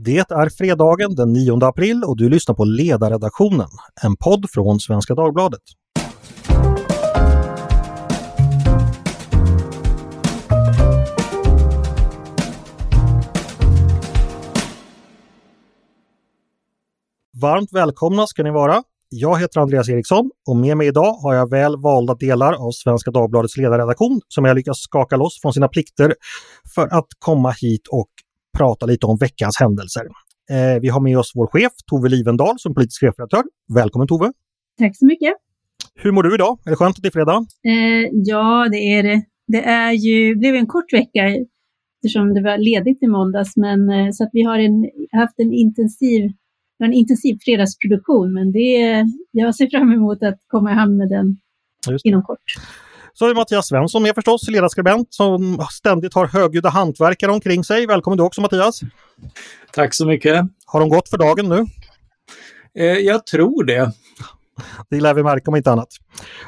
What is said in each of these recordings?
Det är fredagen den 9 april och du lyssnar på Ledarredaktionen, en podd från Svenska Dagbladet. Varmt välkomna ska ni vara. Jag heter Andreas Eriksson och med mig idag har jag väl valda delar av Svenska Dagbladets ledarredaktion som jag lyckats skaka loss från sina plikter för att komma hit och prata lite om veckans händelser. Eh, vi har med oss vår chef Tove Livendal som politisk chefredaktör. Välkommen Tove! Tack så mycket! Hur mår du idag? Är det skönt att det är fredag? Eh, ja, det är det. Det är ju, blev en kort vecka eftersom det var ledigt i måndags, men eh, så att vi har en, haft en intensiv, en intensiv fredagsproduktion, men det, jag ser fram emot att komma i hamn med den inom kort. Så har vi Mattias Svensson med förstås, ledarskribent som ständigt har högljudda hantverkare omkring sig. Välkommen du också Mattias! Tack så mycket! Har de gått för dagen nu? Eh, jag tror det. Det lär vi märka om inte annat.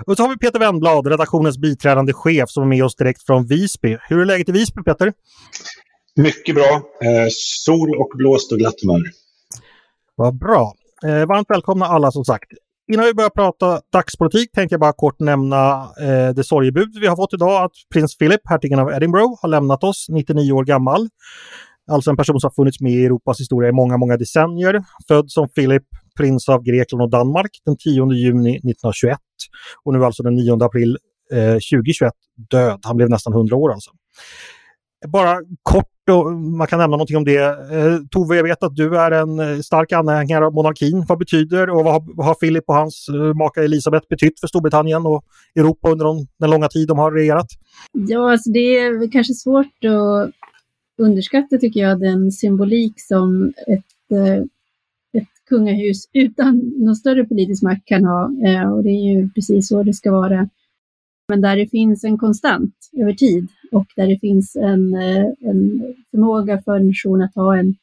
Och så har vi Peter Wennblad, redaktionens biträdande chef som är med oss direkt från Visby. Hur är läget i Visby Peter? Mycket bra. Eh, sol och blåst och glatt humör. Vad bra. Eh, varmt välkomna alla som sagt. Innan vi börjar prata dagspolitik tänkte jag bara kort nämna eh, det sorgebud vi har fått idag att prins Philip, hertigen av Edinburgh, har lämnat oss, 99 år gammal. Alltså en person som har funnits med i Europas historia i många, många decennier. Född som Philip, prins av Grekland och Danmark den 10 juni 1921 och nu alltså den 9 april eh, 2021 död. Han blev nästan 100 år alltså. Bara kort, och man kan nämna någonting om det. Eh, Tove, jag vet att du är en eh, stark anhängare av monarkin. Vad betyder och vad har, vad har Philip och hans eh, maka Elisabeth betytt för Storbritannien och Europa under de, den långa tid de har regerat? Ja, alltså det är kanske svårt att underskatta tycker jag den symbolik som ett, eh, ett kungahus utan någon större politisk makt kan ha. Eh, och det är ju precis så det ska vara. Men där det finns en konstant över tid och där det finns en, eh, en förmåga för en nation att ha en,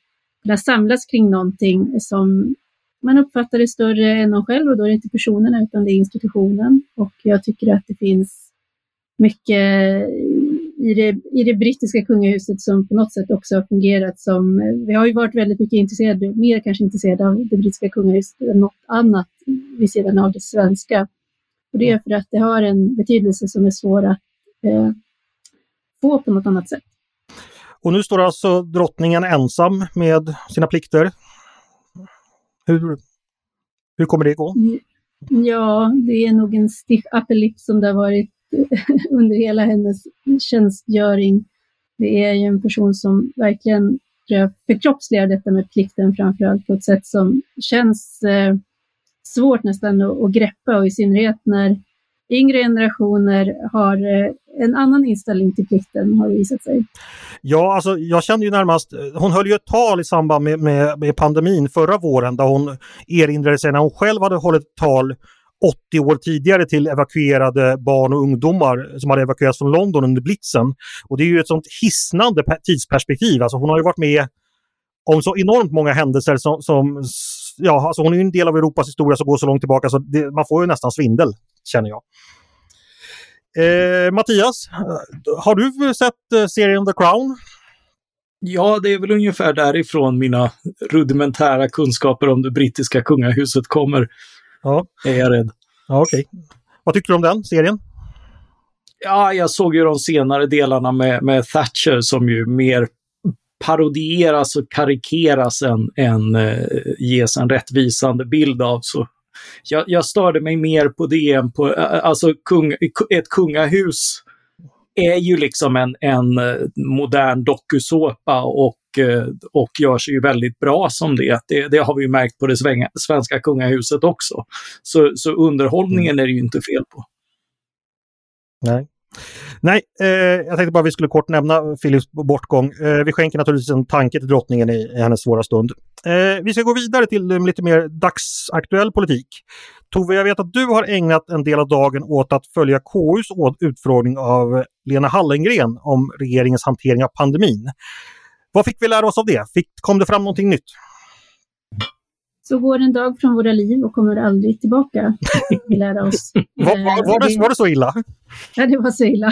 kunna samlas kring någonting som man uppfattar är större än de själv och då är det inte personerna utan det är institutionen. Och jag tycker att det finns mycket i det, i det brittiska kungahuset som på något sätt också har fungerat som, vi har ju varit väldigt mycket intresserade, mer kanske intresserade av det brittiska kungahuset än något annat vid sidan av det svenska. Och det är för att det har en betydelse som är svår att eh, få på något annat sätt. Och nu står alltså drottningen ensam med sina plikter. Hur, hur kommer det gå? Ja, det är nog en stiff appelip som det har varit under hela hennes tjänstgöring. Det är ju en person som verkligen förkroppsligar detta med plikten framförallt på ett sätt som känns eh, svårt nästan att, att greppa och i synnerhet när yngre generationer har eh, en annan inställning till plikten har det visat sig. Ja, alltså jag kände ju närmast, eh, hon höll ju ett tal i samband med, med, med pandemin förra våren där hon erinrade sig när hon själv hade hållit tal 80 år tidigare till evakuerade barn och ungdomar som hade evakuerats från London under blitzen. Och det är ju ett sånt hisnande tidsperspektiv. Alltså hon har ju varit med om så enormt många händelser som, som ja, alltså hon är en del av Europas historia som går så långt tillbaka så det, man får ju nästan svindel, känner jag. Eh, Mattias, har du sett eh, serien The Crown? Ja, det är väl ungefär därifrån mina rudimentära kunskaper om det brittiska kungahuset kommer. Ja. Är jag rädd. Ja, Okej. Okay. Vad tycker du om den serien? Ja, jag såg ju de senare delarna med, med Thatcher som ju mer parodieras och karikeras än, än eh, ges en rättvisande bild av. Så jag, jag störde mig mer på det än på, alltså kung, ett kungahus är ju liksom en, en eh, modern dokusåpa och, eh, och gör sig ju väldigt bra som det. Det, det har vi ju märkt på det svenska kungahuset också. Så, så underhållningen mm. är det ju inte fel på. Nej. Nej, eh, jag tänkte bara vi skulle kort nämna Philips bortgång. Eh, vi skänker naturligtvis en tanke till drottningen i, i hennes svåra stund. Eh, vi ska gå vidare till um, lite mer dagsaktuell politik. Tove, jag vet att du har ägnat en del av dagen åt att följa KUs utfrågning av Lena Hallengren om regeringens hantering av pandemin. Vad fick vi lära oss av det? Fick, kom det fram någonting nytt? Så går en dag från våra liv och kommer aldrig tillbaka, vi lära oss. var, var, det, var det så illa? Ja, det var så illa.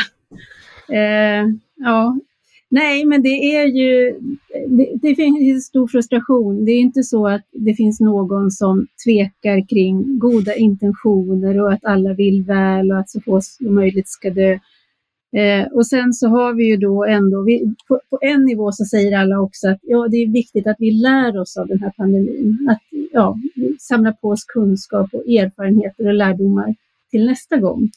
Eh, ja, Nej, men det är ju, det, det finns stor frustration. Det är inte så att det finns någon som tvekar kring goda intentioner och att alla vill väl och att så få som möjligt ska dö. Eh, och sen så har vi ju då ändå, vi, på, på, en nivå så säger alla också att ja, det är viktigt att vi lär oss av den här pandemin. Att ja, samla på oss kunskap och erfarenheter och lärdomar till nästa gång.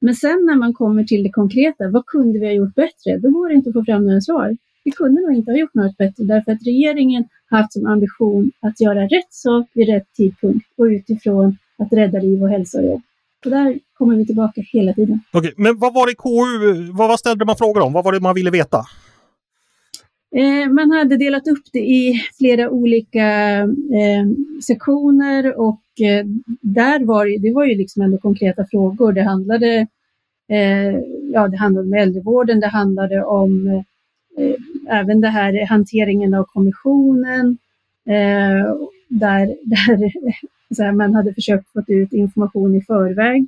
Men sen när man kommer till det konkreta, vad kunde vi ha gjort bättre? Då går det inte att få fram några svar. Vi kunde nog inte ha gjort något bättre därför att regeringen haft som ambition att göra rätt sak vid rätt tidpunkt och utifrån att rädda liv och hälsa och jobb. Och där kommer vi tillbaka hela tiden. Okej, men vad var det KU, vad, vad ställde man frågor om? Vad var det man ville veta? Eh, man hade delat upp det i flera olika eh, sektioner och eh, där var det, det var ju liksom ändå konkreta frågor. Det handlade, eh, ja, det handlade om äldrevården, det handlade om även det här hanteringen av kommissionen där, där här, man hade försökt få ut information i förväg.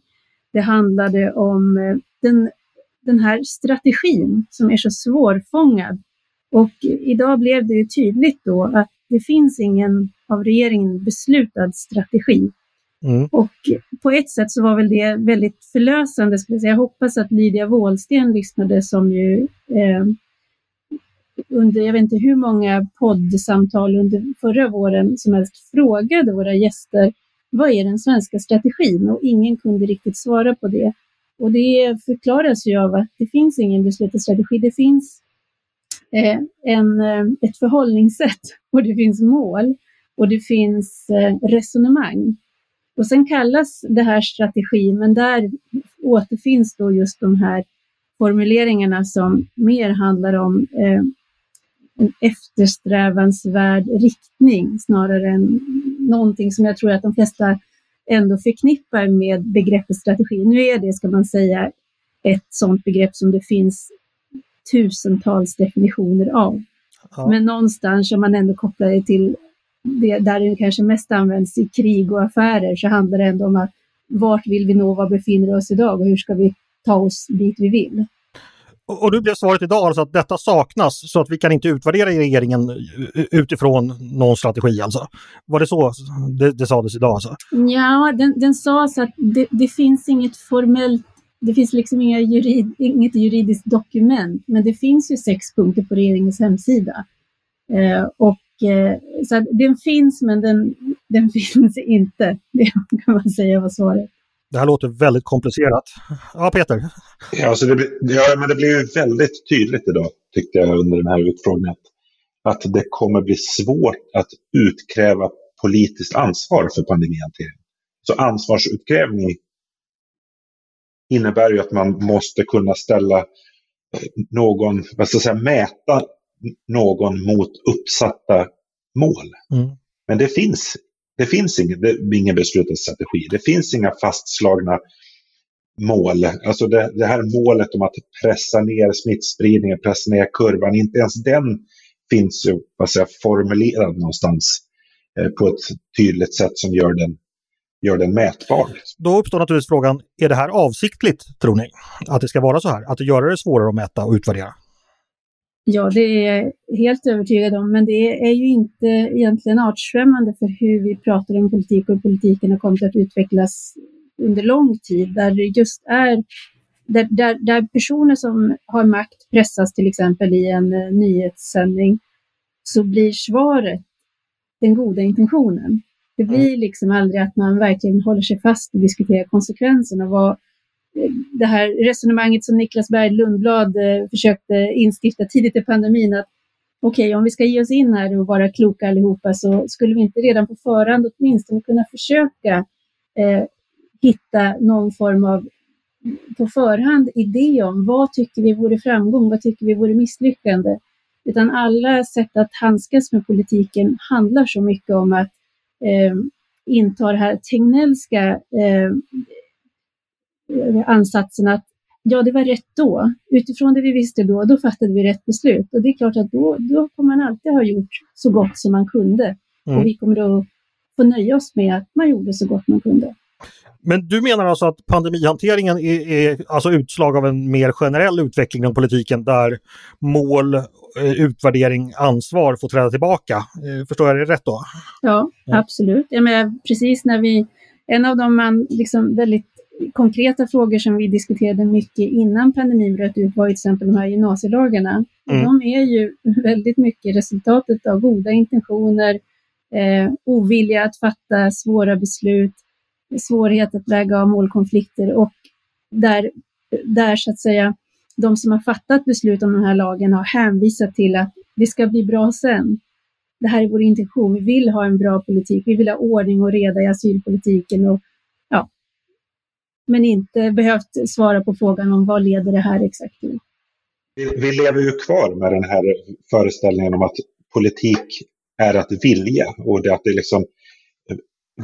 Det handlade om den, den här strategin som är så svårfångad och idag blev det ju tydligt då att det finns ingen av regeringen beslutad strategi. Mm. Och på ett sätt så var väl det väldigt förlösande. Skulle jag, säga. jag hoppas att Lydia Wåhlsten lyssnade som ju eh, under, jag vet inte hur många poddsamtal under förra våren som helst frågade våra gäster vad är den svenska strategin? Och ingen kunde riktigt svara på det. Och det förklaras ju av att det finns ingen beslutad strategi. Det finns Eh, en, eh, ett förhållningssätt och det finns mål och det finns eh, resonemang. Och sen kallas det här strategi, men där återfinns då just de här formuleringarna som mer handlar om eh, en eftersträvansvärd riktning snarare än någonting som jag tror att de flesta ändå förknippar med begreppet strategi. Nu är det, ska man säga, ett sådant begrepp som det finns tusentals definitioner av. Ja. Men någonstans, om man ändå kopplar det till det där det kanske mest används i krig och affärer, så handlar det ändå om att vart vill vi nå, var befinner vi oss idag och hur ska vi ta oss dit vi vill? Och, och nu blev svaret idag alltså att detta saknas så att vi kan inte utvärdera regeringen utifrån någon strategi alltså? Var det så det, det sades idag? Alltså? Ja, den, den sades att det, det finns inget formellt det finns liksom inga jurid, inget juridiskt dokument, men det finns ju sex punkter på regeringens hemsida. Eh, och, eh, så den finns, men den, den finns inte. Det kan man säga var svaret. Det här låter väldigt komplicerat. Ja, Peter? Ja, alltså det, ja, men det blev väldigt tydligt idag, tyckte jag, under den här utfrågningen. Att det kommer bli svårt att utkräva politiskt ansvar för pandemihanteringen. Så ansvarsutkrävning innebär ju att man måste kunna ställa eh, någon, vad ska jag säga, mäta någon mot uppsatta mål. Mm. Men det finns, det finns ingen, det, ingen beslutad strategi. Det finns inga fastslagna mål. Alltså det, det, här målet om att pressa ner smittspridningen, pressa ner kurvan, inte ens den finns ju vad säger, formulerad någonstans eh, på ett tydligt sätt som gör den gör den mätbar. Då uppstår naturligtvis frågan, är det här avsiktligt tror ni? Att det ska vara så här? Att göra det svårare att mäta och utvärdera? Ja, det är jag helt övertygad om, men det är ju inte egentligen artfrämmande för hur vi pratar om politik och politiken har kommit att utvecklas under lång tid, där det just är där, där, där personer som har makt pressas till exempel i en uh, nyhetssändning, så blir svaret den goda intentionen. Det blir liksom aldrig att man verkligen håller sig fast och diskuterar konsekvenserna. Vad, det här resonemanget som Niklas Berg Lundblad eh, försökte instifta tidigt i pandemin, att okej, okay, om vi ska ge oss in här och vara kloka allihopa så skulle vi inte redan på förhand åtminstone kunna försöka eh, hitta någon form av på förhand idé om vad tycker vi vore framgång, vad tycker vi vore misslyckande. Utan alla sätt att handskas med politiken handlar så mycket om att eh, det här Tegnellska eh, ansatsen att ja, det var rätt då. Utifrån det vi visste då, då fattade vi rätt beslut. Och det är klart att då, då kommer man alltid ha gjort så gott som man kunde. Mm. Och vi kommer då få nöja oss med att man gjorde så gott man kunde. Men du menar alltså att pandemihanteringen är, är alltså utslag av en mer generell utveckling av politiken där mål, eh, utvärdering, ansvar får träda tillbaka. Eh, förstår jag det rätt då? Ja, ja. absolut. Jag menar, precis när vi, en av de man, liksom väldigt konkreta frågor som vi diskuterade mycket innan pandemin bröt ut var till exempel de här gymnasielagarna. Mm. De är ju väldigt mycket resultatet av goda intentioner, eh, ovilja att fatta svåra beslut, svårighet att väga av målkonflikter och där, där så att säga de som har fattat beslut om den här lagen har hänvisat till att det ska bli bra sen. Det här är vår intention. Vi vill ha en bra politik. Vi vill ha ordning och reda i asylpolitiken och men inte behövt svara på frågan om vad leder det här exakt till. Vi, vi lever ju kvar med den här föreställningen om att politik är att vilja och det att det är liksom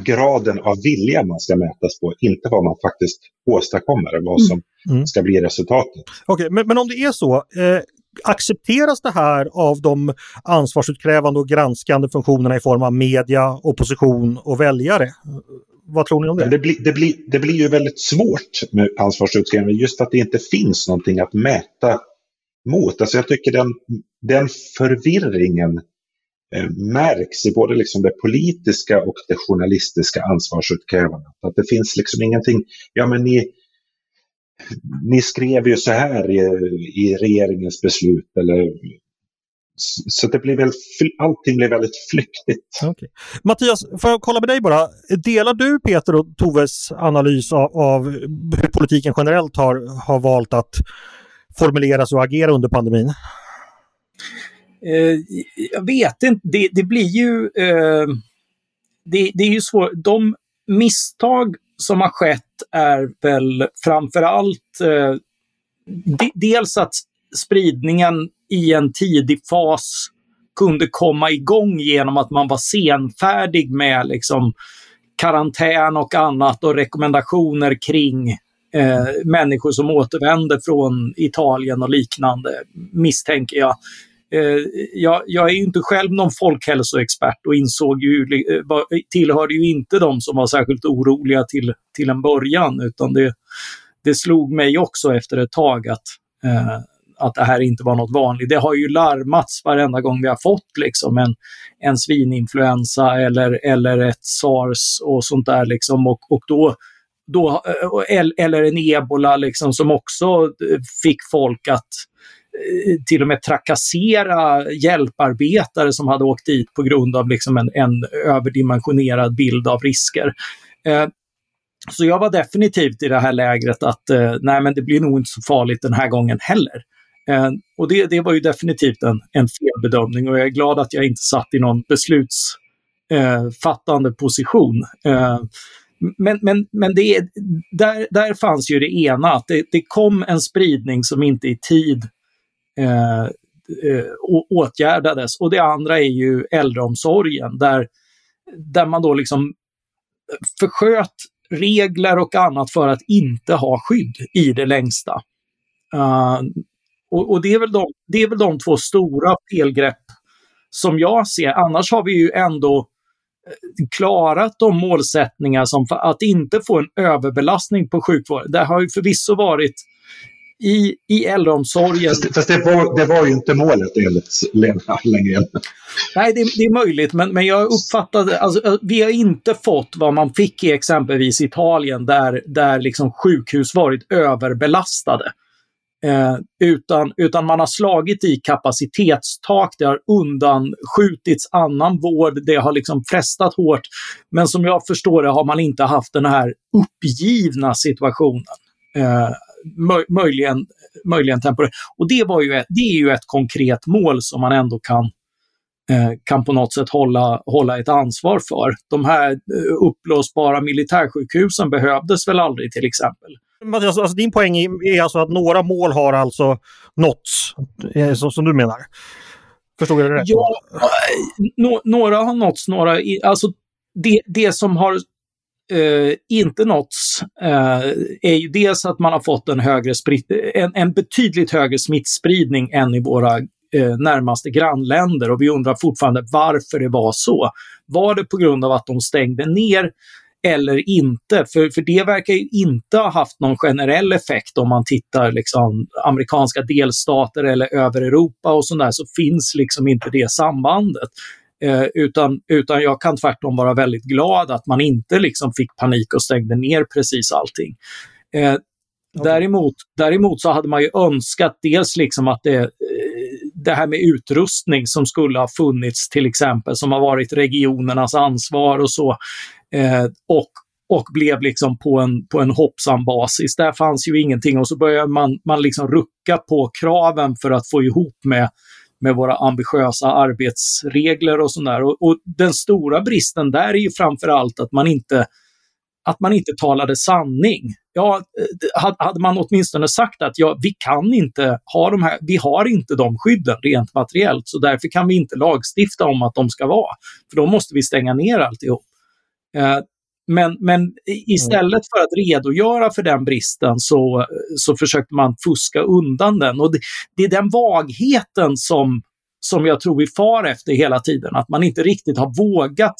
graden av vilja man ska mätas på, inte vad man faktiskt åstadkommer, vad som mm. Mm. ska bli resultatet. Okej, okay, men, men, om det är så, eh, accepteras det här av de ansvarsutkrävande och granskande funktionerna i form av media, opposition och väljare? Vad tror ni om det? Det blir, det blir, det blir ju väldigt svårt med ansvarsutkrävande just för att det inte finns någonting att mäta mot. Alltså jag tycker den, den förvirringen Eh, märks i både liksom det politiska och det journalistiska ansvarsutkrävandet. Att det finns liksom ingenting, ja men ni, ni skrev ju så här i, i regeringens beslut eller så det blir väl, allting blir väldigt flyktigt. Okay. Mattias, får jag kolla med dig bara. Delar du Peter och Toves analys av, av hur politiken generellt har, har valt att formuleras och agera under pandemin? Eh, jag vet inte, det, det blir ju... Eh, det, det, är ju svårt. De misstag som har skett är väl framför allt eh, de, dels att spridningen i en tidig fas kunde komma igång genom att man var senfärdig med liksom karantän och annat och rekommendationer kring eh, människor som återvänder från Italien och liknande, misstänker jag. Eh, jag, jag, är inte själv någon folkhälsoexpert och insåg ju, eh, tillhörde ju inte de som var särskilt oroliga till, till en början, utan det, det slog mig också efter ett tag att, eh, att det här inte var något vanligt. Det har ju larmats varenda gång vi har fått liksom en, en svininfluensa eller, eller ett sars och sånt där. Liksom. Och, och då, då, eh, eller en ebola liksom, som också eh, fick folk att eh, till och med trakassera hjälparbetare som hade åkt dit på grund av liksom en, en överdimensionerad bild av risker. Eh, så jag var definitivt i det här lägret att eh, nej men det blir nog inte så farligt den här gången heller. Eh, och det, det var ju definitivt en, en felbedömning och jag är glad att jag inte satt i någon beslutsfattande eh, position. Eh, men, men, men det, där, där fanns ju det ena, att det, det kom en spridning som inte i tid eh, eh åtgärdades. Och det andra är ju äldreomsorgen där, där man då liksom försköt regler och annat för att inte ha skydd i det längsta. Uh, och, och det, är väl de, det är väl de två stora felgrepp som jag ser. Annars har vi ju ändå eh, klarat de målsättningar som att inte få en överbelastning på sjukvården. Det har ju förvisso varit i, i äldreomsorgen. Fast, fast det, var, det var ju inte målet enligt Lena Hallengren. Nej, det, det, är möjligt, men, men jag uppfattade, alltså, vi har inte fått vad man fick i exempelvis Italien där, där liksom sjukhus varit överbelastade. Eh, utan, utan man har slagit i kapacitetstak, det har undanskjutits annan vård, det har liksom frestat hårt. Men som jag förstår det har man inte haft den här uppgivna situationen. Eh, möjligen, möjligen temporärt. Och det, var ju ett, det är ju ett konkret mål som man ändå kan, eh, kan på något sätt hålla, hålla ett ansvar för. De här eh, uppblåsbara militärsjukhusen behövdes väl aldrig till exempel. Mattias, alltså, alltså, din poäng är alltså att några mål har alltså nåtts, eh, som, som du menar? Förstod jag det rätt? Ja, no, några har nåtts, några... Alltså det, det som har eh, inte nåtts eh, är ju dels att man har fått en, högre en, en betydligt högre smittspridning än i våra eh, närmaste grannländer och vi undrar fortfarande varför det var så. Var det på grund av att de stängde ner eller inte. För, för det verkar ju inte ha haft någon generell effekt om man tittar liksom amerikanska delstater eller över Europa och sådär så finns liksom inte det sambandet. Eh, utan, utan jag kan tvärtom vara väldigt glad att man inte liksom fick panik och stängde ner precis allting. Eh, däremot, däremot så hade man ju önskat dels liksom att det, eh, det här med utrustning som skulle ha funnits till exempel, som har varit regionernas ansvar och så. Eh, och, och blev liksom på en, på en hoppsam basis. Där fanns ju ingenting och så började man, man liksom rucka på kraven för att få ihop med med våra ambitiösa arbetsregler och sådär. Och, och den stora bristen där är ju framförallt att man inte att man inte talade sanning. Ja, eh, hade man åtminstone sagt att ja, vi kan inte ha de här, vi har inte de skydden rent materiellt, så därför kan vi inte lagstifta om att de ska vara. För då måste vi stänga ner alltihop. Eh, men, men istället för att redogöra för den bristen så, så försökte man fuska undan den. Och det, det, är den vagheten som, som jag tror vi far efter hela tiden. Att man inte riktigt har vågat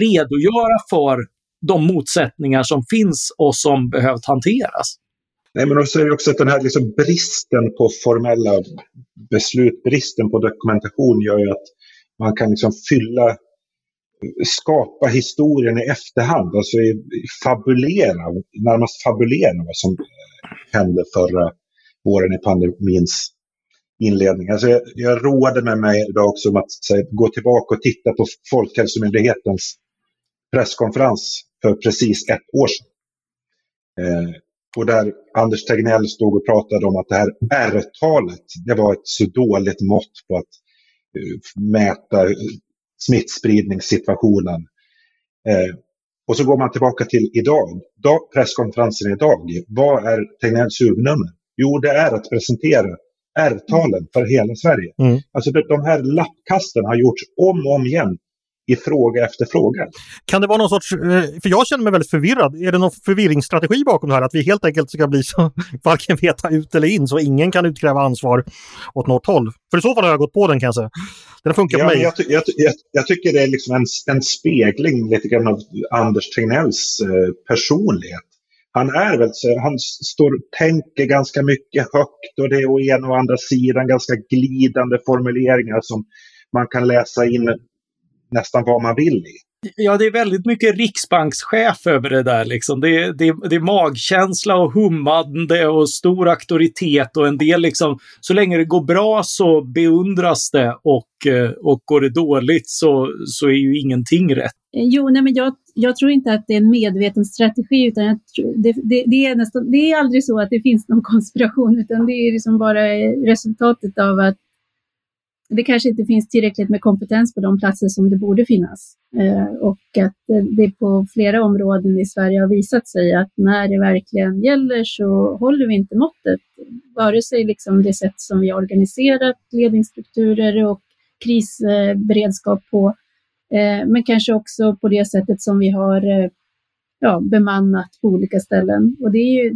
redogöra för de motsättningar som finns och som behövt hanteras. Nej, men också är det också att den här liksom bristen på formella beslut, bristen på dokumentation gör ju att man kan liksom fylla skapa historien i efterhand, alltså fabulera, närmast fabulera vad som eh, hände förra våren i pandemins inledning. Alltså jag, jag roade med mig idag också om att här, gå tillbaka och titta på Folkhälsomyndighetens presskonferens för precis ett år sedan. Eh, och där Anders Tegnell stod och pratade om att det här R-talet, det var ett så dåligt mått på att eh, mäta smittspridningssituationen. Eh, och så går man tillbaka till idag, dag, presskonferensen idag. Vad är Tegnells huvudnummer? Jo, det är att presentera R-talen för hela Sverige. Mm. Alltså de, de här lappkasten har gjorts om och om igen i fråga efter fråga. Kan det vara någon sorts, eh, för jag känner mig väldigt förvirrad, är det någon förvirringsstrategi bakom det här? Att vi helt enkelt ska bli så, varken veta ut eller in, så ingen kan utkräva ansvar åt något håll? För i så fall har jag gått på den kan jag säga. Den funkar ja, på mig. Jag, jag, jag, jag, tycker det är liksom en, en spegling lite grann av Anders Tegnells eh, personlighet. Han är väl så, han står, tänker ganska mycket högt och det är å ena och andra sidan ganska glidande formuleringar som man kan läsa in nästan vad man vill i. Ja, det är väldigt mycket riksbankschef över det där. Liksom. Det, det, det är magkänsla och hummande och stor auktoritet och en del liksom, så länge det går bra så beundras det och, eh, och går det dåligt så, så är ju ingenting rätt. Jo, nej, men jag, jag tror inte att det är en medveten strategi utan jag det, det, det, är nästan, det är aldrig så att det finns någon konspiration utan det är liksom bara resultatet av att det kanske inte finns tillräckligt med kompetens på de platser som det borde finnas. Eh, och att eh, det på flera områden i Sverige har visat sig att när det verkligen gäller så håller vi inte måttet. Vare sig liksom det sätt som vi har organiserat ledningsstrukturer och krisberedskap på, eh, men kanske också på det sättet som vi har eh, ja, bemannat på olika ställen. Och det är, ju,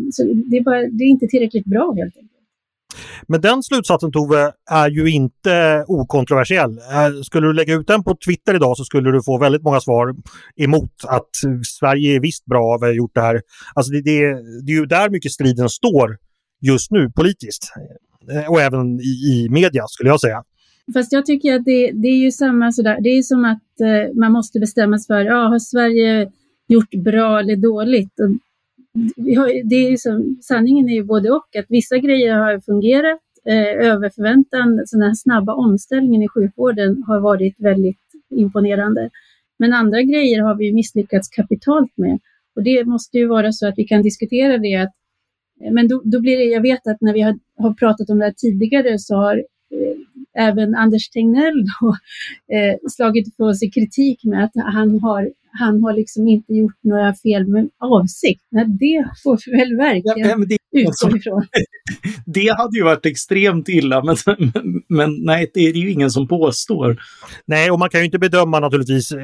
det är, bara, det är inte tillräckligt bra helt enkelt. Men den slutsatsen Tove är ju inte okontroversiell. Eh, skulle du lägga ut den på Twitter idag så skulle du få väldigt många svar emot att Sverige är visst bra av att ha gjort det här. Alltså det, det, det är ju där mycket striden står just nu politiskt. Eh, och även i, i media skulle jag säga. Fast jag tycker att det, det är ju samma sådär. Det är som att eh, man måste bestämma sig för, ja, har Sverige gjort bra eller dåligt? Och har, det är som, sanningen är ju både och, att vissa grejer har fungerat eh, över förväntan. Så den här snabba omställningen i sjukvården har varit väldigt imponerande. Men andra grejer har vi misslyckats kapitalt med. Och det måste ju vara så att vi kan diskutera det. Att, eh, men då, då blir det, jag vet att när vi har, har pratat om det här tidigare så har även Anders Tegnell då, eh, slagit på sig kritik med att han har han har liksom inte gjort några fel med avsikt. Nej, det får vi väl verkligen ja, utgå ifrån. Det hade ju varit extremt illa, men, men nej, det är det ju ingen som påstår. Nej, och man kan ju inte bedöma naturligtvis uh,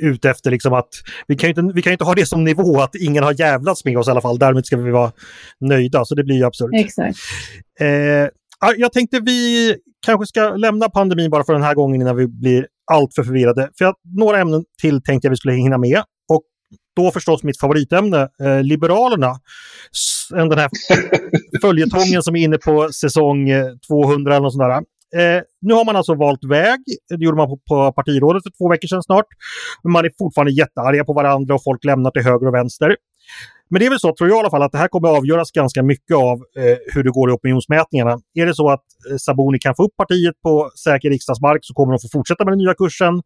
ut efter liksom att vi kan, ju inte, vi kan inte ha det som nivå att ingen har jävlats med oss i alla fall. Därmed ska vi vara nöjda, så det blir ju absurt. Exakt. Uh, jag tänkte vi kanske ska lämna pandemin bara för den här gången innan vi blir allt för förvirrade. För jag, några ämnen till tänkte jag vi skulle hinna med. Och då förstås mitt favoritämne, eh, Liberalerna. Den här följetongen som är inne på säsong 200 eller något sånt där. Eh, nu har man alltså valt väg. Det gjorde man på, på partirådet för två veckor sedan snart. Man är fortfarande jättearga på varandra och folk lämnar till höger och vänster. Men det är väl så, tror jag i alla fall, att det här kommer avgöras ganska mycket av eh, hur det går i opinionsmätningarna. Är det så att eh, Saboni kan få upp partiet på säker riksdagsmark så kommer de få fortsätta med den nya kursen.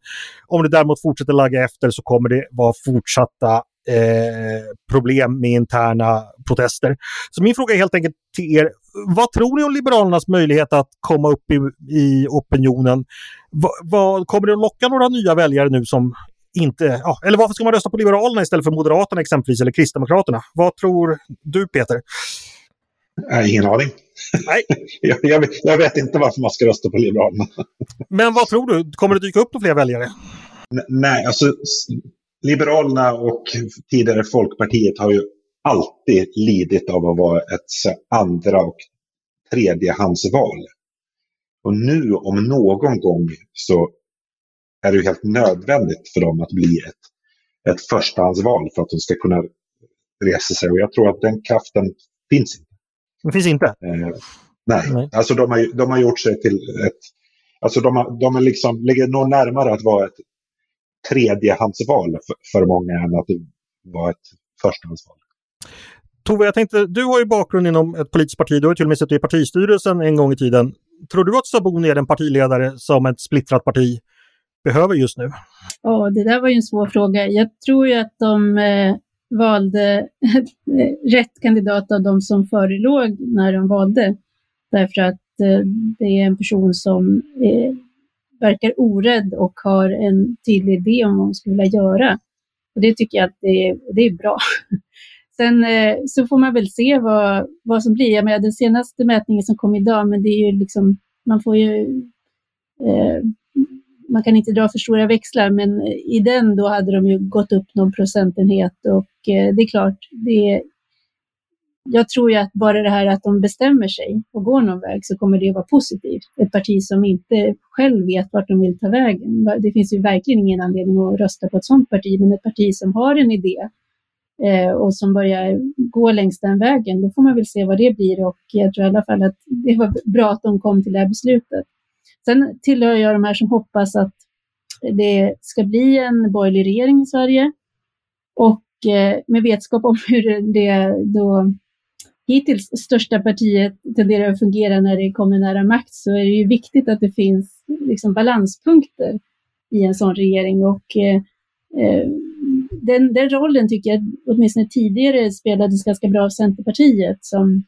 Om det däremot fortsätter lagga efter så kommer det vara fortsatta Eh, problem med interna protester. Så min fråga är helt enkelt till er, vad tror ni om Liberalernas möjlighet att komma upp i, i opinionen? Va, va, kommer det att locka några nya väljare nu som inte, ja, eller varför ska man rösta på Liberalerna istället för Moderaterna exempelvis eller Kristdemokraterna? Vad tror du Peter? Nej, ingen aning. Nej. jag, jag, jag, vet inte varför man ska rösta på Liberalerna. Men vad tror du? Kommer det dyka upp fler väljare? N nej, alltså Liberalerna och tidigare Folkpartiet har ju alltid lidit av att vara ett andra och tredjehandsval. Och nu om någon gång så är det helt nödvändigt för dem att bli ett, ett förstahandsval för att de ska kunna resa sig. Och jag tror att den kraften finns inte. Den finns inte? Eh, nej. nej, alltså de har, de har gjort sig till ett... Alltså de, har, de är liksom, ligger nog närmare att vara ett tredjehandsval för, för många än att vara ett förstahandsval. Tove, jag tänkte, du har ju bakgrund inom ett politiskt parti, du har till och med suttit i partistyrelsen en gång i tiden. Tror du att Saboni är den partiledare som ett splittrat parti behöver just nu? Ja, det där var ju en svår fråga. Jag tror ju att de eh, valde rätt kandidat av de som förelåg när de valde. Därför att eh, det är en person som eh, verkar orädd och har en tydlig idé om vad hon skulle vilja göra. Och det tycker jag att det är, det är bra. Sen eh, så får man väl se vad, vad som blir. Jag menar, den senaste mätningen som kom idag, men det är ju liksom, man får ju eh, man kan inte dra för stora växlar, men i den då hade de ju gått upp någon procentenhet och eh, det är klart, det, jag tror ju att bara det här att de bestämmer sig och går någon väg så kommer det att vara positivt. Ett parti som inte själv vet vart de vill ta vägen. Det finns ju verkligen ingen anledning att rösta på ett sådant parti, men ett parti som har en idé eh, och som börjar gå längs den vägen, då får man väl se vad det blir och jag tror i alla fall att det var bra att de kom till det här beslutet. Sen tillhör jag de här som hoppas att det ska bli en borgerlig regering i Sverige. Och eh, med vetskap om hur det då hittills största partiet tenderar att fungera när det kommer nära makt så är det ju viktigt att det finns liksom balanspunkter i en sån regering. Och eh, eh den, den rollen tycker jag åtminstone tidigare spelades ganska bra av Centerpartiet som,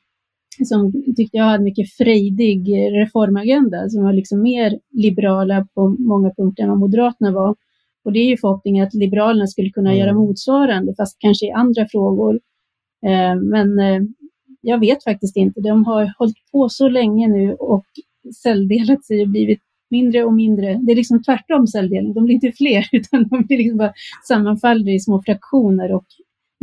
som tyckte jag hade mycket frejdig reformagenda som var liksom mer liberala på många punkter än vad Moderaterna var. Och det är ju förhoppningen att Liberalerna skulle kunna mm. göra motsvarande fast kanske i andra frågor. Eh, men eh, jag vet faktiskt inte. De har hållit på så länge nu och celldelat sig och blivit mindre och mindre. Det är liksom tvärtom celldelning. De blir inte fler utan de blir liksom bara sammanfaller i små fraktioner och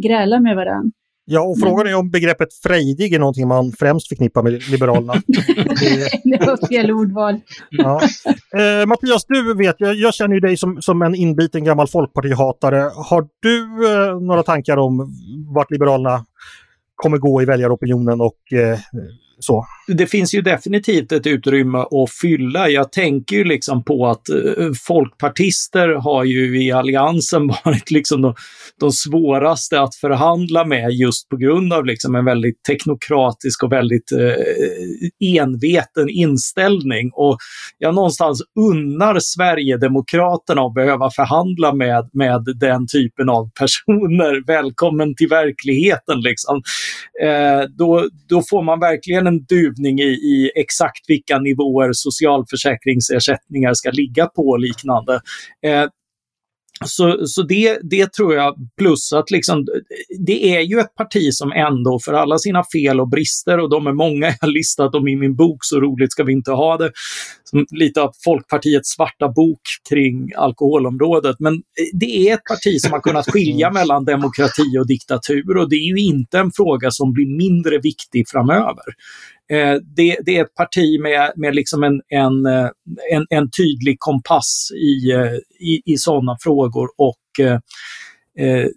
grälar med varandra. Ja, och frågan är om begreppet frejdig är någonting man främst förknippar med Liberalerna. det var fel ordval. Ja. Eh, Mattias, du vet, jag, jag känner ju dig som, som en inbiten gammal folkpartihatare. Har du eh, några tankar om vart Liberalerna kommer gå i väljaropinionen och eh, så. Det finns ju definitivt ett utrymme att fylla. Jag tänker ju liksom på att eh, folkpartister har ju i alliansen varit liksom de, de svåraste att förhandla med just på grund av liksom en väldigt teknokratisk och väldigt eh, enveten inställning. Och jag någonstans unnar Sverigedemokraterna att behöva förhandla med, med den typen av personer. Välkommen till verkligheten liksom. Eh, då, då får man verkligen en duvning i, i exakt vilka nivåer socialförsäkringsersättningar ska ligga på och liknande. Eh, så, så det, det tror jag, plus att liksom, det är ju ett parti som ändå för alla sina fel och brister, och de är många jag har listat om i min bok, så roligt ska vi inte ha det, som lite av Folkpartiets svarta bok kring alkoholområdet. Men det är ett parti som har kunnat skilja mellan demokrati och diktatur och det är ju inte en fråga som blir mindre viktig framöver. Eh, det, det, är ett parti med, med liksom en, en, eh, en, en tydlig kompass i, eh, i, i sådana frågor och eh, eh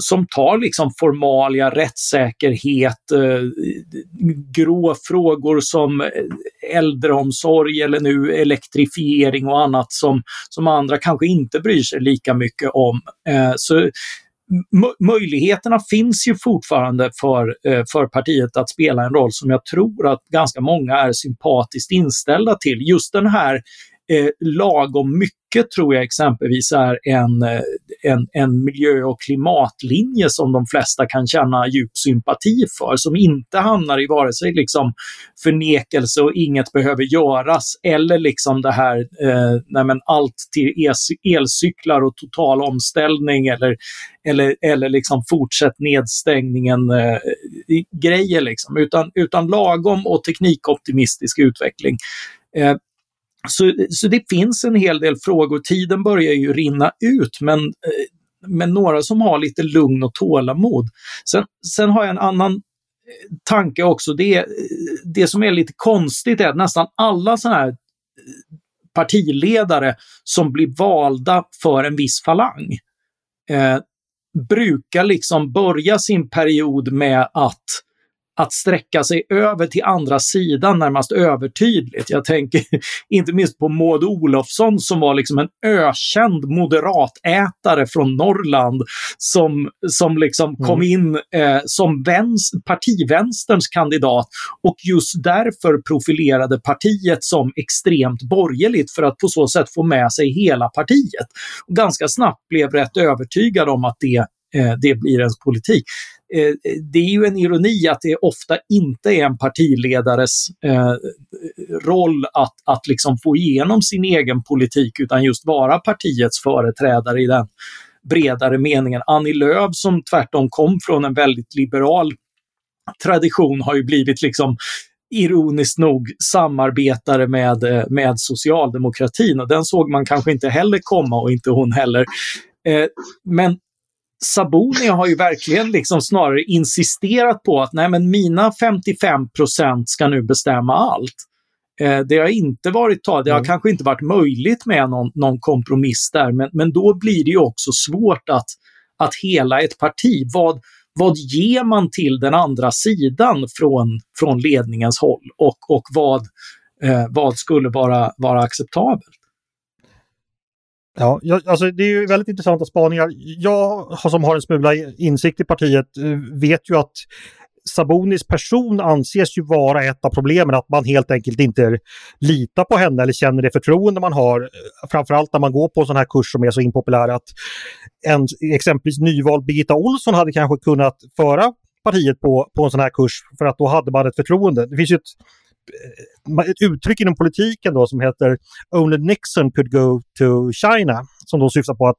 som tar liksom formalia, rättssäkerhet, eh, grå frågor som äldreomsorg eller nu elektrifiering och annat som, som andra kanske inte bryr sig lika mycket om. Eh, så möjligheterna finns ju fortfarande för, eh, för partiet att spela en roll som jag tror att ganska många är sympatiskt inställda till. Just den här eh, lagom mycket tror jag exempelvis är en, eh, en, en miljö och klimatlinje som de flesta kan känna djup sympati för, som inte hamnar i vare sig liksom förnekelse och inget behöver göras eller liksom det här, eh, nej allt till elcyklar och total omställning eller, eller, eller liksom fortsätt nedstängningen eh, grejer liksom, utan, utan lagom och teknikoptimistisk utveckling. Eh, så, så det finns en hel del frågor. Tiden börjar ju rinna ut, men, eh, men några som har lite lugn och tålamod. Sen, sen har jag en annan eh, tanke också. Det, eh, det som är lite konstigt är att nästan alla sådana här partiledare som blir valda för en viss falang eh, brukar liksom börja sin period med att att sträcka sig över till andra sidan närmast övertydligt. Jag tänker inte minst på Maud Olofsson som var liksom en ökänd moderatätare från Norrland som, som liksom mm. kom in eh, som vänster, partivänsterns kandidat och just därför profilerade partiet som extremt borgerligt för att på så sätt få med sig hela partiet. Och ganska snabbt blev rätt övertygad om att det eh, det blir ens politik. Eh, det är ju en ironi att det ofta inte är en partiledares eh, roll att, att liksom få igenom sin egen politik utan just vara partiets företrädare i den bredare meningen. Annie Lööf som tvärtom kom från en väldigt liberal tradition har ju blivit liksom ironiskt nog samarbetare med, eh, med socialdemokratin och den såg man kanske inte heller komma och inte hon heller. Eh, men Saboni har ju verkligen liksom snarare insisterat på att nej men mina 55% ska nu bestämma allt. Eh, det har inte varit det har mm. kanske inte varit möjligt med någon, någon kompromiss där, men, men då blir det ju också svårt att, att hela ett parti, vad, vad ger man till den andra sidan från, från ledningens håll och, och vad, eh, vad skulle vara, vara acceptabelt? Ja, jag, alltså det är ju väldigt intressanta spaningar. Jag som har en smula insikt i partiet eh, vet ju att Sabonis person anses ju vara ett av problemen, att man helt enkelt inte litar på henne eller känner det förtroende man har. Eh, framförallt när man går på en sån här kurs som är så impopulär att en exempelvis nyvald Birgitta Olsson hade kanske kunnat föra partiet på, på en sån här kurs för att då hade man ett förtroende. Det finns ju ett ett uttryck inom politiken då som heter Only Nixon could go to China, som då syftar på att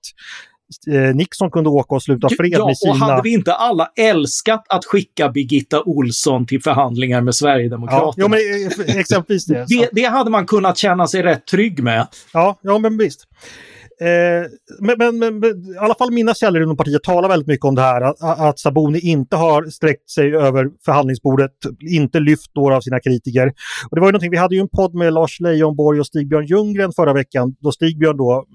eh, Nixon kunde åka och sluta fred ja, med Kina. och hade vi inte alla älskat att skicka Birgitta Olsson till förhandlingar med Sverigedemokraterna? Ja, men eh, exempelvis det. det, det hade man kunnat känna sig rätt trygg med. Ja, ja men visst. Eh, men, men, men, i alla fall mina källor inom partiet talar väldigt mycket om det här att, att Saboni inte har sträckt sig över förhandlingsbordet, inte lyft några av sina kritiker. Och det var ju någonting, vi hade ju en podd med Lars Leijonborg och Stigbjörn Ljunggren förra veckan då Stigbjörn då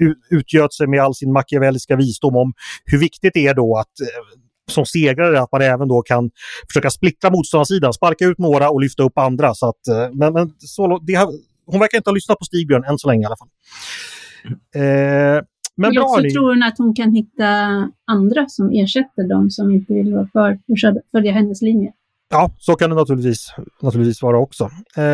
eh, utgöt sig med all sin machiavelliska visdom om hur viktigt det är då att eh, som segrare att man även då kan försöka splittra motståndarsidan, sparka ut några och lyfta upp andra. Så att, eh, men, men så, det har, hon verkar inte ha lyssnat på Stigbjörn än så länge i alla fall. Eh, men Eller också tror hon att hon kan hitta andra som ersätter dem som inte vill vara för, följa hennes linje. Ja, så kan det naturligtvis, naturligtvis vara också. Eh,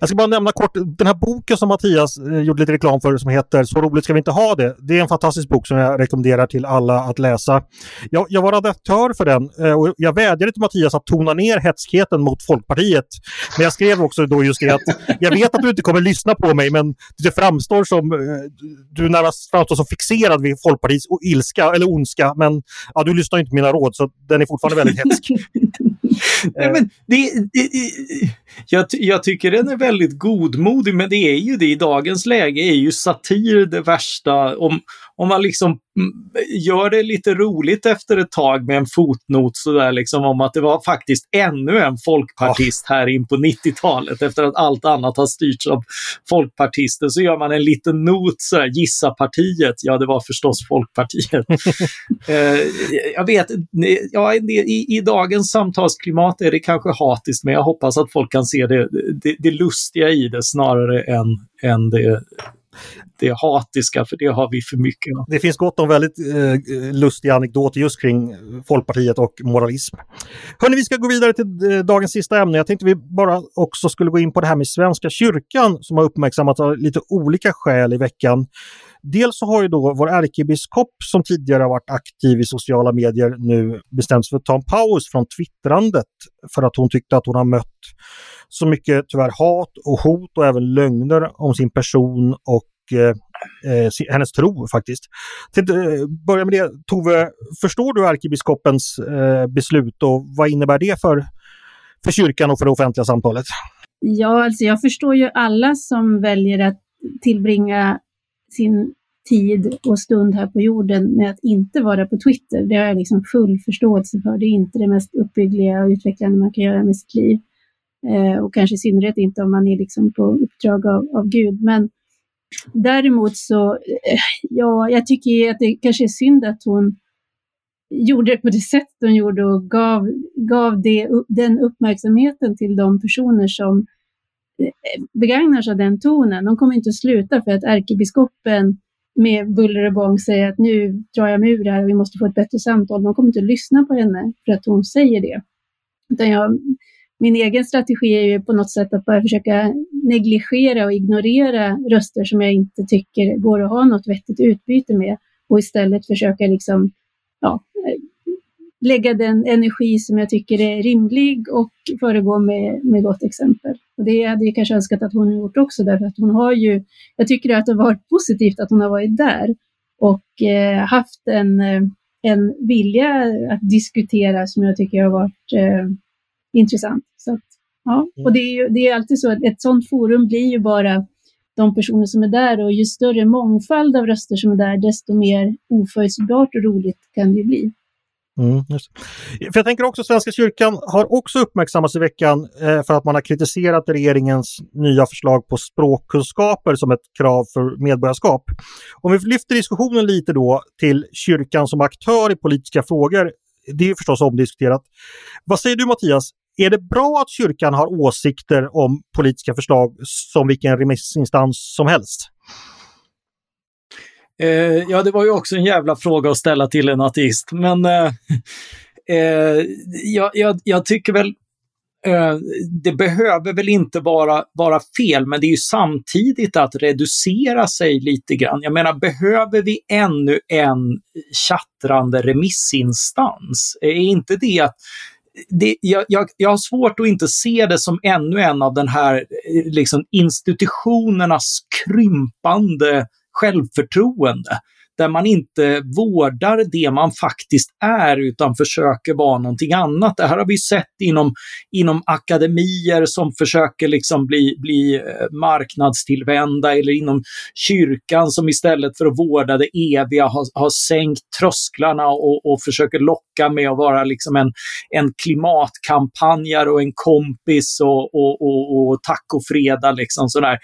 jag ska bara nämna kort, den här boken som Mattias eh, gjorde lite reklam för som heter Så roligt ska vi inte ha det. Det är en fantastisk bok som jag rekommenderar till alla att läsa. Jag, jag var redaktör för den eh, och jag vädjade till Mattias att tona ner hätskheten mot Folkpartiet. Men jag skrev också då just det att jag vet att du inte kommer lyssna på mig men det framstår som, eh, du närmast framstår som fixerad vid Folkpartiets ilska eller ondska men ja, du lyssnar inte på mina råd så den är fortfarande väldigt hätsk. Nej, men det, det, jag, jag, tycker den är väldigt godmodig, men det är ju det i dagens läge, är ju satir det värsta. Om, om man liksom gör det lite roligt efter ett tag med en fotnot sådär liksom om att det var faktiskt ännu en folkpartist här in på 90-talet efter att allt annat har styrts av folkpartister så gör man en liten not så gissa partiet. Ja, det var förstås Folkpartiet. eh, jag vet, ja, i, i, dagens samtalsklimat är det kanske hatiskt men jag hoppas att folk kan se det, det, det lustiga i det snarare än, än det det hatiska, för det har vi för mycket av. Det finns gott om väldigt eh, lustiga anekdoter just kring eh, Folkpartiet och moralism. Hörni, vi ska gå vidare till eh, dagens sista ämne. Jag tänkte vi bara också skulle gå in på det här med Svenska kyrkan som har uppmärksammats av lite olika skäl i veckan. Dels så har ju då vår ärkebiskop som tidigare har varit aktiv i sociala medier nu bestämt sig för att ta en paus från twittrandet för att hon tyckte att hon har mött så mycket tyvärr hat och hot och även lögner om sin person och eh, eh hennes tro faktiskt. Till, eh, börja med det, Tove, förstår du ärkebiskopens eh, beslut och vad innebär det för, för kyrkan och för det offentliga samtalet? Ja, alltså jag förstår ju alla som väljer att tillbringa sin tid och stund här på jorden med att inte vara på Twitter. Det har jag liksom full förståelse för. Det är inte det mest uppbyggliga och utvecklande man kan göra med sitt liv. Eh, och kanske i synnerhet inte om man är liksom på uppdrag av, av Gud. Men däremot så, eh, ja, jag tycker att det kanske är synd att hon gjorde det på det sätt hon gjorde och gav, gav det, den uppmärksamheten till de personer som eh, begagnar sig av den tonen. De kommer inte att sluta för att ärkebiskopen med buller och bång säger att nu drar jag mig ur det här och vi måste få ett bättre samtal. De kommer inte att lyssna på henne för att hon säger det. Utan jag, min egen strategi är ju på något sätt att bara försöka negligera och ignorera röster som jag inte tycker går att ha något vettigt utbyte med och istället försöka liksom, ja, lägga den energi som jag tycker är rimlig och föregå med, med gott exempel. Och det hade jag kanske önskat att hon gjort också, därför att hon har ju, jag tycker att det har varit positivt att hon har varit där och eh, haft en, eh, en vilja att diskutera som jag tycker har varit eh, intressant. Så att, ja. Och det är, ju, det är alltid så att ett sådant forum blir ju bara de personer som är där och ju större mångfald av röster som är där, desto mer oförutsägbart och roligt kan det bli. Mm, för jag tänker också att Svenska kyrkan har också uppmärksammats i veckan eh, för att man har kritiserat regeringens nya förslag på språkkunskaper som ett krav för medborgarskap. Om vi lyfter diskussionen lite då till kyrkan som aktör i politiska frågor, det är förstås omdiskuterat. Vad säger du Mattias? Är det bra att kyrkan har åsikter om politiska förslag som vilken remissinstans som helst? Eh, ja, det var ju också en jävla fråga att ställa till en ateist, men eh, eh, jag, jag, jag, tycker väl eh, det behöver väl inte vara, vara fel, men det är ju samtidigt att reducera sig lite grann. Jag menar, behöver vi ännu en chattrande remissinstans? Är inte det att det, jag, jag, jag, har svårt att inte se det som ännu en av den här eh, liksom, institutionernas krympande självförtroende där man inte vårdar det man faktiskt är utan försöker vara någonting annat. Det här har vi sett inom, inom akademier som försöker liksom bli, bli eh, marknadstillvända eller inom kyrkan som istället för att vårda det eviga har, har sänkt trösklarna och, och försöker locka med att vara liksom en, en klimatkampanjare och en kompis och, och, och, och tack och freda. Liksom sådär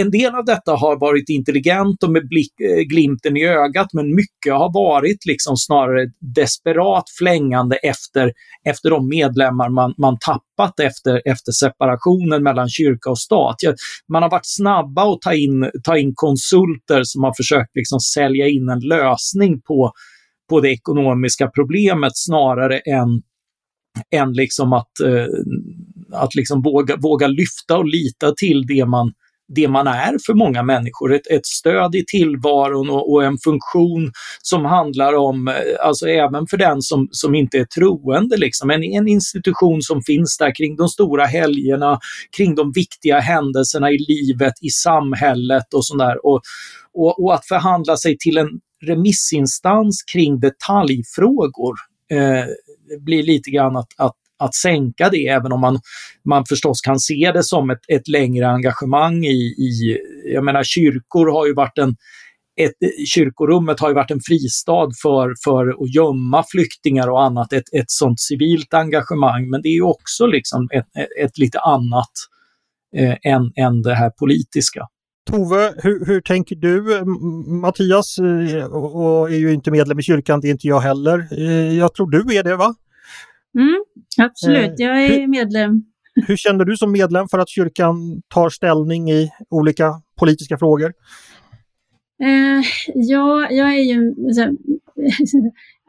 en del av detta har varit intelligent och med blick, eh, glimten i ögat, men mycket har varit liksom snarare desperat flängande efter, efter de medlemmar man, man tappat efter, efter separationen mellan kyrka och stat. Man har varit snabba att ta in, ta in konsulter som har försökt liksom sälja in en lösning på, på det ekonomiska problemet snarare än än liksom att, eh, att liksom våga, våga lyfta och lita till det man, det man är för många människor. Ett, ett stöd i tillvaron och, och, en funktion som handlar om, eh, alltså även för den som, som inte är troende, liksom, en, en institution som finns där kring de stora helgerna, kring de viktiga händelserna i livet, i samhället och sådär. Och, och, och att förhandla sig till en remissinstans kring detaljfrågor eh, blir lite grann att, att att sänka det, även om man, man förstås kan se det som ett, ett längre engagemang i, i, jag menar kyrkor har ju varit en, ett, kyrkorummet har ju varit en fristad för, för att gömma flyktingar och annat, ett, ett sånt civilt engagemang. Men det är ju också liksom ett, ett lite annat eh, än, än det här politiska. Tove, hur, hur tänker du? Mattias eh, och är ju inte medlem i kyrkan, det är inte jag heller. Eh, jag tror du är det va? Mm, absolut, jag är medlem. Hur känner du som medlem för att kyrkan tar ställning i olika politiska frågor? Eh, ja, jag är ju här,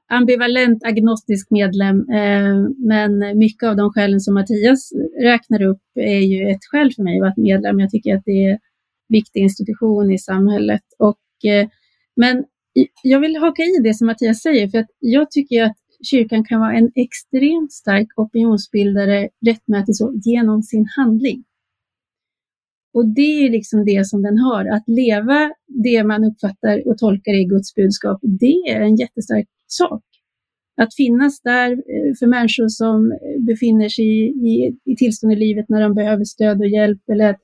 ambivalent agnostisk medlem, eh, men mycket av de skälen som Mattias räknar upp är ju ett skäl för mig att vara medlem. Jag tycker att det är en viktig institution i samhället. Och, eh, men jag vill haka i det som Mattias säger, för att jag tycker att kyrkan kan vara en extremt stark opinionsbildare rättmätigt så genom sin handling. Och det är liksom det som den har, att leva det man uppfattar och tolkar i Guds budskap, det är en jättestark sak. Att finnas där eh, för människor som eh, befinner sig i, i, i tillstånd i livet när de behöver stöd och hjälp eller att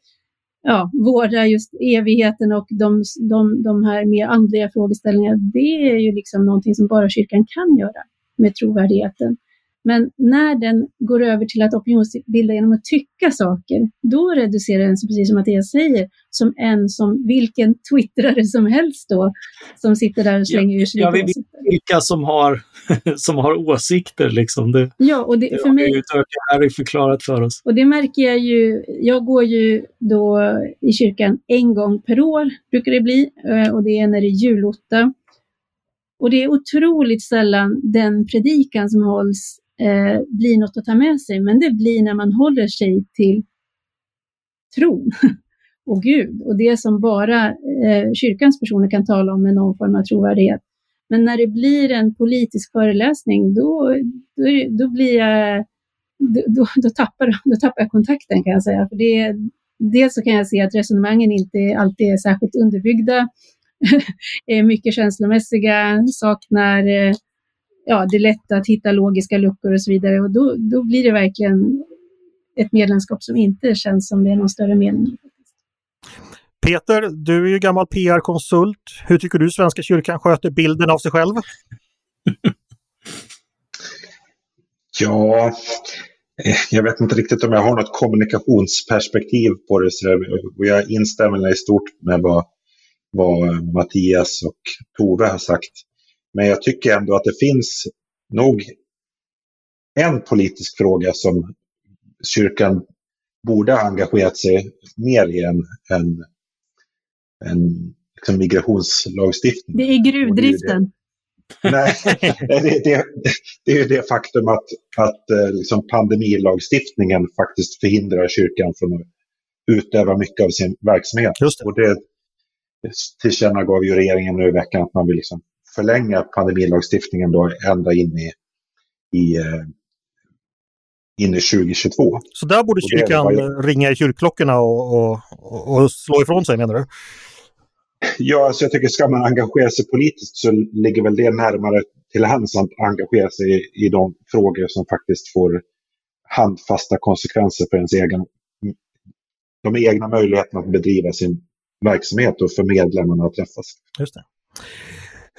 ja, vårda just evigheten och de, de, de här mer andliga frågeställningarna, det är ju liksom någonting som bara kyrkan kan göra med trovärdigheten. Men när den går över till att opinionsbilda genom att tycka saker, då reducerar den sig, precis som Mattias säger, som en som vilken twittrare som helst då, som sitter där och slänger ur sig ja, lite åsikter. Vilka som har, som har åsikter liksom. Det, ja, och det, för mig, Harry förklarat för oss. Och det märker jag ju, jag går ju då i kyrkan en gång per år, brukar det bli, eh, och det är när det är julotta. Och det är otroligt sällan den predikan som hålls eh, blir något att ta med sig, men det blir när man håller sig till tron och Gud och det som bara eh, kyrkans personer kan tala om med någon form av trovärdighet. Men när det blir en politisk föreläsning, då, då, då blir jag då, då, tappar, då tappar jag kontakten kan jag säga. För det, dels så kan jag se att resonemangen inte alltid är särskilt underbyggda, är mycket känslomässiga, saknar eh, ja, det är lätt att hitta logiska luckor och så vidare. Och då, då blir det verkligen ett medlemskap som inte känns som det är någon större mening Peter, du är ju gammal PR-konsult. Hur tycker du Svenska kyrkan sköter bilden av sig själv? ja, eh, jag vet inte riktigt om jag har något kommunikationsperspektiv på det. Så jag instämmer i stort med vad, vad Mattias och Tove har sagt. Men jag tycker ändå att det finns nog en politisk fråga som kyrkan borde ha engagerat sig mer i än, än, än liksom migrationslagstiftning. Det är gruvdriften. Nej, det, det, det är ju det faktum att, att eh, liksom pandemilagstiftningen faktiskt förhindrar kyrkan från att utöva mycket av sin verksamhet. Just det. Och det tillkännagav ju regeringen nu i veckan att man vill liksom förlänga pandemilagstiftningen då ända in i, i, eh, in i 2022. Så där borde kyrkan var... ringa i kyrkklockorna och, och, och, slå ifrån sig menar du? Ja, alltså jag tycker ska man engagera sig politiskt så ligger väl det närmare till hands att engagera sig i, i de frågor som faktiskt får handfasta konsekvenser för ens egen, de egna möjligheterna att bedriva sin verksamhet och för medlemmarna att träffas. Just det.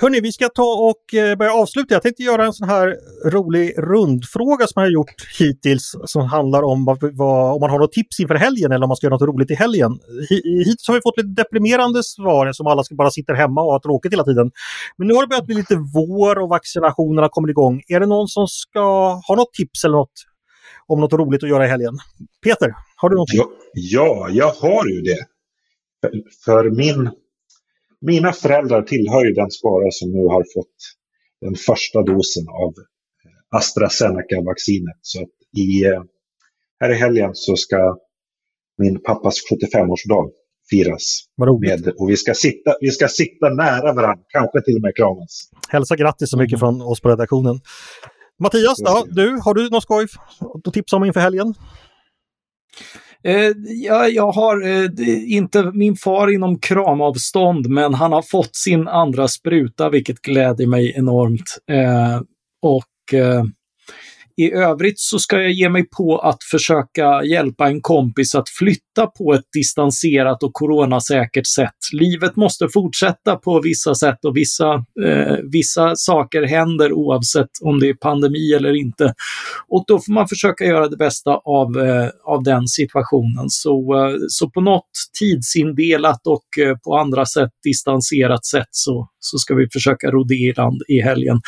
Hörni, vi ska ta och eh, börja avsluta. Jag tänkte göra en sån här rolig rundfråga som jag har gjort hittills som handlar om vad, vad, om man har något tips inför helgen eller om man ska göra något roligt i helgen. Hittills har vi fått lite deprimerande svar som alla ska bara sitta hemma och ha tråkigt hela tiden. Men nu har det börjat bli lite vår och vaccinationerna kommer igång. Är det någon som ska ha något tips eller något om något roligt att göra i helgen? Peter, har du något? Ja, ja jag har ju det. För, min mina föräldrar tillhör ju den skara som nu har fått den första dosen av AstraZeneca-vaccinet. Så att i, eh, här i helgen så ska min pappas 75-årsdag firas. Med, och vi ska, sitta, vi ska sitta nära varandra, kanske till och med kramas. Hälsa grattis så mycket från oss på redaktionen. Mattias, då, du, har du något skoj att tipsa om inför helgen? Eh, jag, jag har eh, inte min far inom kramavstånd, men han har fått sin andra spruta, vilket gläder mig enormt. Eh, och eh, i övrigt så ska jag ge mig på att försöka hjälpa en kompis att flytta på ett distanserat och coronasäkert sätt. Livet måste fortsätta på vissa sätt och vissa, eh, vissa saker händer oavsett om det är pandemi eller inte. Och då får man försöka göra det bästa av, eh, av den situationen. Så, eh, så på något tidsindelat och eh, på andra sätt distanserat sätt så, så ska vi försöka ro det i land i helgen.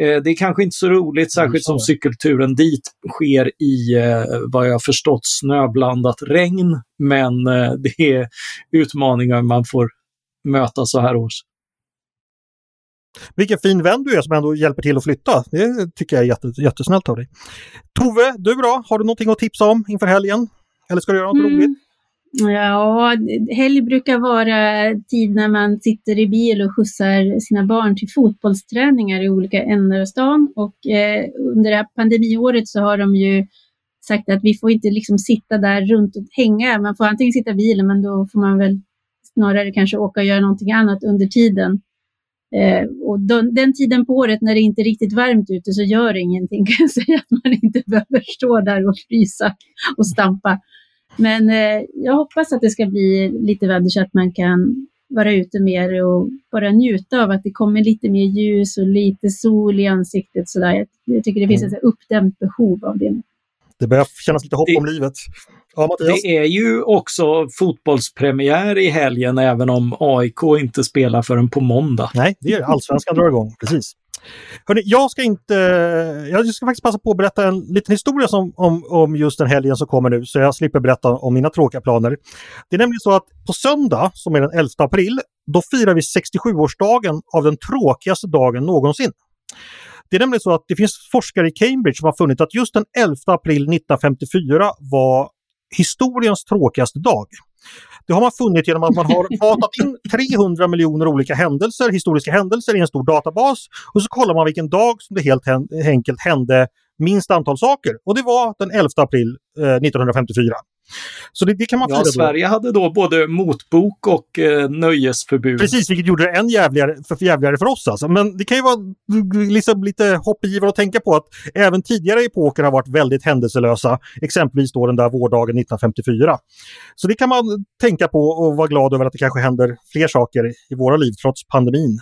Eh, det är kanske inte så roligt, särskilt som cykelturen dit sker i, eh, vad jag förstått, snöblandat regn. Men eh, det är utmaningar man får möta så här års. Vilken fin vän du är som ändå hjälper till att flytta. Det tycker jag är jätte, jättesnällt av dig. Tove, du då? Har du någonting att tipsa om inför helgen? Eller ska du göra något mm. roligt? Ja, helg brukar vara tid när man sitter i bil och skjutsar sina barn till fotbollsträningar i olika ändar av stan. Och eh, under det här pandemiåret så har de ju sagt att vi får inte liksom sitta där runt och hänga. Man får antingen sitta i bilen, men då får man väl snarare kanske åka och göra någonting annat under tiden. Eh, och den, den, tiden på året när det inte är riktigt varmt ute så gör det ingenting kan jag säga att man inte behöver stå där och frysa och stampa. Men eh, jag hoppas att det ska bli lite väder så att man kan vara ute mer och bara njuta av att det kommer lite mer ljus och lite sol i ansiktet. Så där. Jag tycker det finns mm. ett uppdämt behov av det. Det börjar kännas lite hopp det, om livet. Ja, det är ju också fotbollspremiär i helgen även om AIK inte spelar förrän på måndag. Nej, det är allsvenskan drar igång, precis. Hörrni, jag ska inte... Jag ska faktiskt passa på att berätta en liten historia som, om, om just den helgen som kommer nu, så jag slipper berätta om mina tråkiga planer. Det är nämligen så att på söndag, som är den 11 april, då firar vi 67-årsdagen av den tråkigaste dagen någonsin. Det är nämligen så att det finns forskare i Cambridge som har funnit att just den 11 april 1954 var historiens tråkigaste dag. Det har man funnit genom att man har matat in 300 miljoner olika händelser, historiska händelser i en stor databas och så kollar man vilken dag som det helt enkelt hände minst antal saker. Och det var den 11 april eh, 1954. Så det, det kan man ja, Sverige hade då både motbok och eh, nöjesförbud. Precis, vilket gjorde det än jävligare för, jävligare för oss. Alltså. Men det kan ju vara liksom lite hoppgivare att tänka på att även tidigare epoker har varit väldigt händelselösa. Exempelvis då den där vårdagen 1954. Så det kan man tänka på och vara glad över att det kanske händer fler saker i våra liv trots pandemin.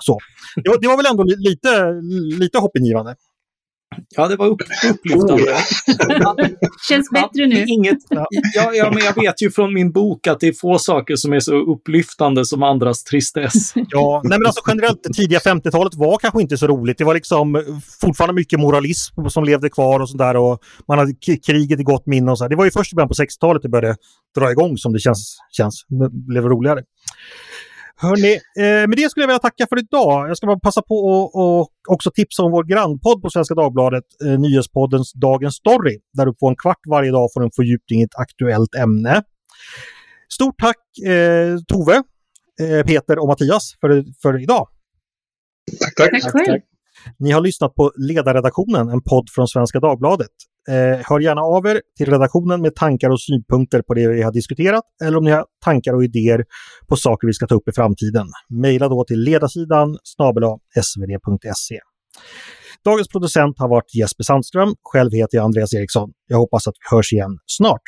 Så. Det, var, det var väl ändå lite, lite hoppingivande. Ja, det var upp, upplyftande. Känns bättre nu. Inget, ja, ja, men jag vet ju från min bok att det är få saker som är så upplyftande som andras tristess. Ja, nej men alltså generellt, det tidiga 50-talet var kanske inte så roligt. Det var liksom fortfarande mycket moralism som levde kvar och sådär och man hade kriget i gott minne och så. Det var ju först i början på 60-talet det började dra igång som det känns, känns blev roligare. Hörni, eh, med det skulle jag vilja tacka för idag. Jag ska bara passa på att också tipsa om vår grannpodd på Svenska Dagbladet, eh, nyhetspoddens Dagens Story, där du på en kvart varje dag får en fördjupning i ett aktuellt ämne. Stort tack eh, Tove, eh, Peter och Mattias för, för idag. Tack, tack. tack, tack, tack. Ni har lyssnat på Ledarredaktionen, en podd från Svenska Dagbladet. Eh, hör gärna av er till redaktionen med tankar och synpunkter på det vi har diskuterat eller om ni har tankar och idéer på saker vi ska ta upp i framtiden. Mejla då till ledarsidan svd.se. Dagens producent har varit Jesper Sandström. Själv heter jag Andreas Eriksson. Jag hoppas att vi hörs igen snart.